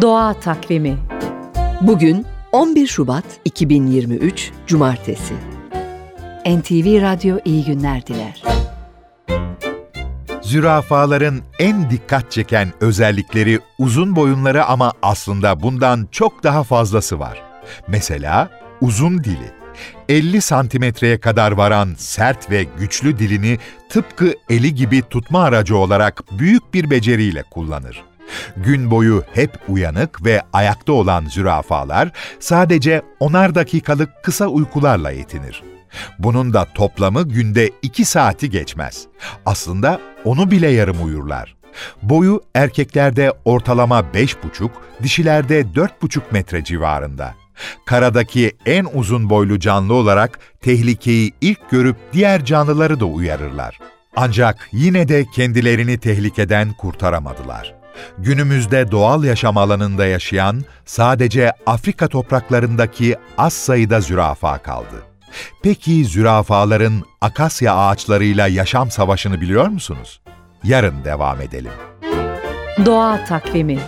Doğa Takvimi Bugün 11 Şubat 2023 Cumartesi. NTV Radyo iyi günler diler. Zürafaların en dikkat çeken özellikleri uzun boyunları ama aslında bundan çok daha fazlası var. Mesela uzun dili. 50 santimetreye kadar varan sert ve güçlü dilini tıpkı eli gibi tutma aracı olarak büyük bir beceriyle kullanır. Gün boyu hep uyanık ve ayakta olan zürafalar sadece onar dakikalık kısa uykularla yetinir. Bunun da toplamı günde 2 saati geçmez. Aslında onu bile yarım uyurlar. Boyu erkeklerde ortalama 5,5, dişilerde 4,5 metre civarında. Karadaki en uzun boylu canlı olarak tehlikeyi ilk görüp diğer canlıları da uyarırlar. Ancak yine de kendilerini tehlikeden kurtaramadılar. Günümüzde doğal yaşam alanında yaşayan sadece Afrika topraklarındaki az sayıda zürafa kaldı. Peki zürafaların akasya ağaçlarıyla yaşam savaşını biliyor musunuz? Yarın devam edelim. Doğa Takvimi